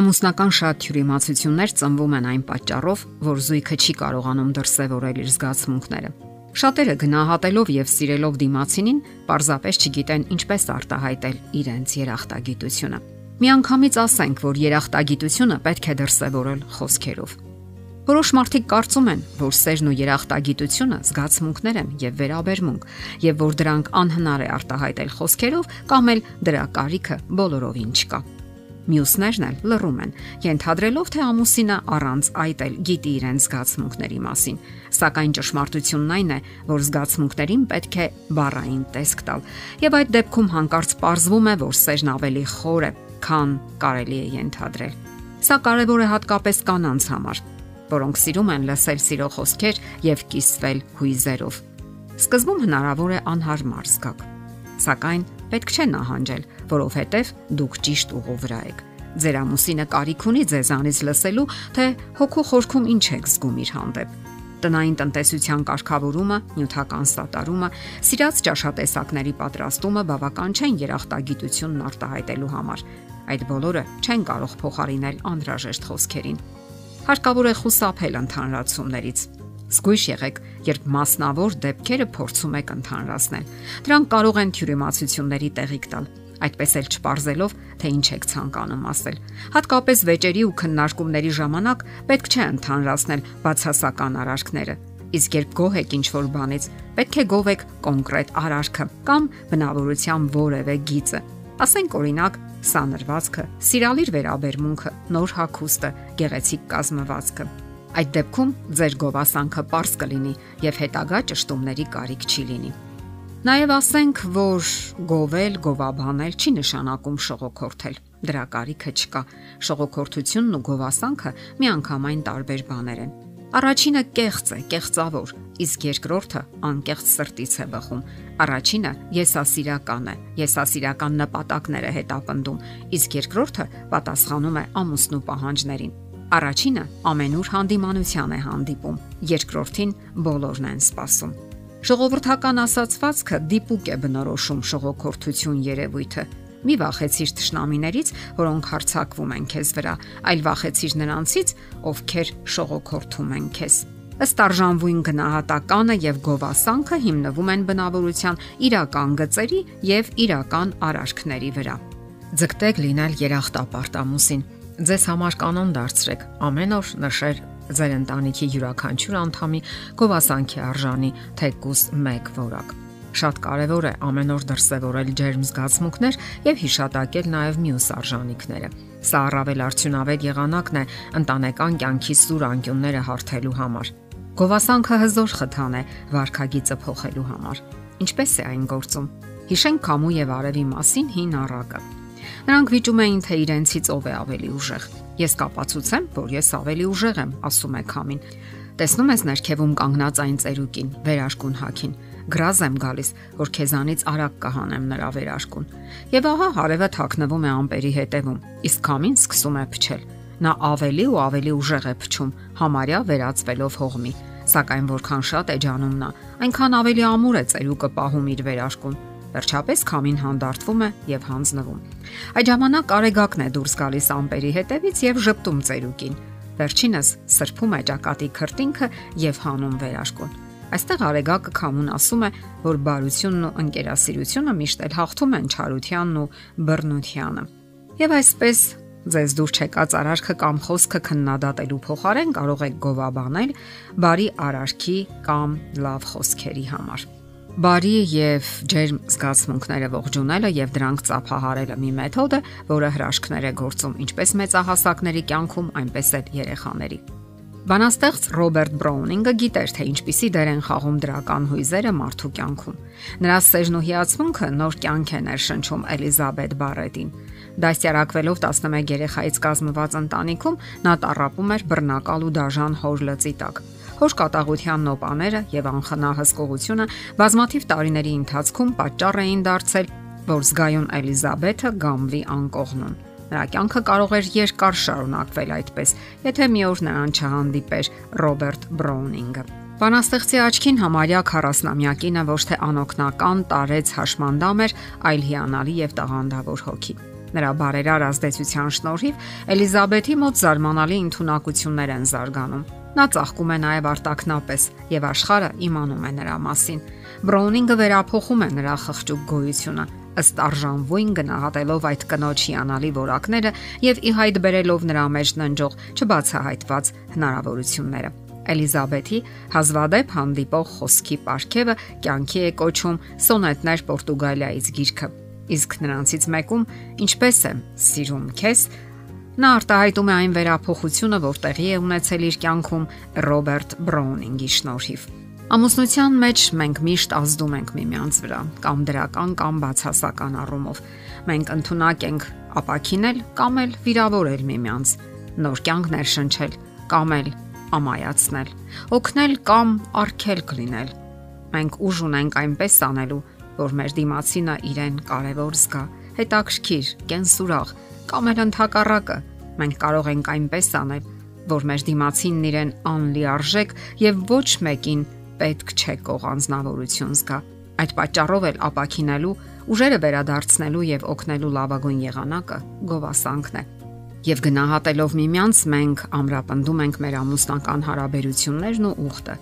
Ամուսնական շատ թյուրիմացություններ ծնվում են այն պատճառով, որ զույգը չի կարողանում դրսևորել իր զգացմունքները։ Շատերը գնահատելով եւ սիրելով դիմացինին, պարզապես չգիտեն ինչպես արտահայտել իրենց երախտագիտությունը։ Միանգամից ասենք, որ երախտագիտությունը պետք է դրսևորել խոսքերով։ Որոշ մարդիկ կարծում են, որ սերն ու երախտագիտությունը զգացմունքներ են եւ վերաբերմունք, եւ որ դրանք անհնար է արտահայտել խոսքերով կամ էլ դրա կարիքը բոլորովին չկա։ Մյուսներն էլ լռում են, ենթադրելով թե ամուսինը առանց այդ էլ գիտի իրեն զգացմունքների մասին։ Սակայն ճշմարտությունն այն է, որ զգացմունքներին պետք է բառային տեսք տալ։ Եվ այդ դեպքում հանկարծ ողրվում է, որ սերն ավելի խոր է, քան կարելի է ենթադրել։ Սա կարևոր է հատկապես կանանց համար, որոնք սիրում են լսել սիրո խոսքեր եւ կիսվել հույզերով։ Սկզբում հնարավոր է անհարմար զգաք, սակայն պետք չէ նահանջել, որովհետև դուք ճիշտ ուղու վրա եք։ Ձեր ամուսինը կարիք ունի ձեզանից լսելու, թե հոգու խորքում ինչ եք զգում իր հանդեպ։ Տնային տնտեսության կարգավորումը, նյութական սատարումը, սիրած ճաշատեսակների պատրաստումը բավական չեն երախտագիտությունն արտահայտելու համար։ Այդ բոլորը չեն կարող փոխարինել անհրաժեշտ խոսքերին։ Հարկավոր է խուսափել ընդհանրացումներից Զգույշ եղեք, երբ մասնավոր դեպքերը փորձում եք ընդհանրացնել։ Դրանք կարող են թյուրիմացությունների տեղիք տալ, այդպես էլ չպարզելով, թե ինչ եք ցանկանում ասել։ Հատկապես վեճերի ու քննարկումների ժամանակ պետք չէ ընդհանրացնել բացասական արարքները։ Իսկ երբ գոհ եք ինչ-որ բանից, պետք է գովեք կոնկրետ արարքը կամ բնավորության որևէ գիծը։ Ասենք օրինակ, սա նրվածքը, սիրալիր վերաբերմունքը, նոր հագուստը, գեղեցիկ կազմվածքը։ Այդ դեպքում ձեր գովասանքը པարս կլինի եւ հետագա ճշտումների կարիք չի լինի։ Նաև ասենք, որ գովել, գովաբանել չի նշանակում շողոքորթել։ Դրա կարիքը չկա։ Շողոքորթությունն ու գովասանքը միանգամայն տարբեր բաներ են։ Առաջինը կեղծ է, կեղծավոր, իսկ երկրորդը անկեղծ սրտից է բխում։ Առաջինը եսասիրական է, եսասիրական նպատակներ է հետապնդում, իսկ երկրորդը պատասխանում է ամուսնու պահանջներին։ Առաջինը ամենուր հանդիմանության է հանդիպում, երկրորդին բոլորն են սпасում։ Ժողովրդական ասացվածքը դիպուկ է բնորոշում շողոքորթություն երևույթը։ Մի վախեցիր ճշնամիներից, որոնք հարցակվում են քեզ վրա, այլ վախեցիր նրանցից, ովքեր շողոքորթում են քեզ։ Ըստ արժանվույն գնահատականը եւ գովասանքը հիմնվում են բնավորության իրական գծերի եւ իրական արարքների վրա։ Ձգտեք լինել երախտապարտ ամուսին, Ձեզ համար կանոն դարձրեք ամեն օր նշել ձեր ընտանիքի յուրաքանչյուր անդամի գովասանքի արժանի թեկուս 1 որակ։ Շատ կարևոր է ամեն օր դրսևորել ջերմ զգացմունքներ եւ հիշատակել նաեւ մյուս արժանինքները։ Սա առավել արդյունավետ եղանակն է ընտանեկան կյանքի սուր անկյունները հարթելու համար։ Գովասանքը հզոր խթան է վարքագիծը փոխելու համար։ Ինչպես է այն գործում։ Հիշենք քամու եւ արևի մասին հին առակը։ Նրանք վիճում էին, թե իրենցից ով է ավելի ուժեղ։ Ես կապացուցեմ, որ ես ավելի ուժեղ եմ, ասում է Քամին։ Տեսնում ես ներքևում կանգնած այն ծերուկին, վերաշկուն հակին։ Գրազ եմ գալիս, որ քեզանից արագ կհանեմ նրա վերաշկուն։ Եվ ահա հարևը թաքնվում է ամպերի հետևում, իսկ Քամին սկսում է փչել։ Նա ավելի ու ավելի ուժեղ է փչում, համարյա վերածվելով հողմի։ Սակայն որքան շատ է ջանում նա, այնքան ավելի ամուր է ծերուկը պահում իր վերաշկուն Վերջապես քամին հանդարտվում է եւ հանձնվում։ Այդ ժամանակ արեգակն է դուրս գալիս ամպերի հետևից եւ ճպտում ծերուկին։ Վերջինս սրբում է ճակատի քրտինքը եւ հանում վերաշկուն։ Այստեղ արեգակը քամուն ասում է, որ բարությունն ու ընկերասիրությունը միշտ էլ հաղթում են չարությանն ու բռնությանը։ Եվ այսպես ձեզ դուր չեկած արարքը կամ խոսքը քննադատելու փոխարեն կարող եք գովաբանել բարի արարքի կամ լավ խոսքերի համար բարի եւ ջերմ զգացմունքները ողջունելը եւ դրանք ծափահարելը մի մեթոդ է, որը հրաշքներ է գործում ինչպես մեծահասակների կյանքում, այնպես էլ երեխաների։ Բանաստեղծ Ռոբերտ Բրաունինգը գիտեր, թե ինչպիսի դեր են խաղում դրական հույզերը մարդու կյանքում։ Նրա սերն ու հիացմունքը նոր կյանք է ներշնչում Էլիզաբետ Բարետին։ Դաստիարակվելով 11 երեխայից կազմված ընտանիքում նա տարապում էր բռնակալ ու դաժան հոր լծի տակ հոր կատաղության նոպաները եւ անխնա հսկողությունը բազմաթիվ տարիների ընթացքում պատճառ էին դարձել, որ զգայուն Էլիզաբեթը գամվի անկողնուն։ Նրա կյանքը կարող էր երկար շարունակվել այդպես, եթե մի օր նրան չհանդիպեր Ռոբերտ Բրաունինգը։ Բանաստեղծի աչքին համարյա 40-ամյակինը ոչ թե անօքնական տարեց հաշմանդամ էր, այլ հիանալի եւ տաղանդավոր հոգի։ Նրա բարերար ազդեցության շնորհիվ Էլիզաբեթի մոտ զարմանալի ինտունակություններ են զարգանում։ Նա ծաղկում է նաև արտակնապես եւ աշխարհը իմանում է նրա մասին։ Բրոունինգը վերափոխում է նրա խղճուկ գոյությունը, ըստ արժանվույն գնահատելով այդ կնոջ հիանալի որակները եւ ի հայտ բերելով նրա մեջ ննջող չբացահայտված հնարավորությունները։ Էլիզաբեթի հազվադեպ հանդիպող խոսքի ապարքևը կյանքի է կոչում Սոնետներ Պորտուգալիայից գիրքը։ Իսկ նրանցից մեկում ինչպես է սիրում քեզ նա արտահայտում է այն վերափոխությունը, որ տեղի է ունեցել իր կյանքում Ռոբերտ Բրոունինգի շնորհիվ։ Ամուսնության մեջ մենք միշտ ազդում ենք միմյանց վրա, կամ դրական կամ բացասական առումով։ Մենք ընդունակ ենք ապակինել կամ էլ վիրավորել միմյանց, նոր կյանք ներշնչել կամ էլ ամայացնել, օգնել կամ արգելք լինել։ Մենք ուժ ունենք այնպես անելու, որ մեր դիմացինը իրեն կարևոր զգա, հետաքրքիր, կենսուրախ կամ էլ ընդհակառակը։ Մենք կարող ենք այնպես անել, որ մեր դիմացինն իրեն անլիարժեք եւ ոչ մեկին պետք չէ կողանձնավորություն զգա։ Այդ պատճառով էլ ապակինելու, ուժերը վերադարձնելու եւ օգնելու լավագույն եղանակը գովասանքն է եւ գնահատելով միմյանց մենք ամրապնդում ենք մեր ամուսնական հարաբերություններն ու ուխտը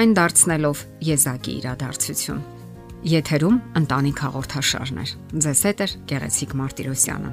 այն դարձնելով եզակի իրադարձություն եթերում ընտանիք հաղորդաշարներ ձեզ հետ է գեղեցիկ մարտիրոսյանը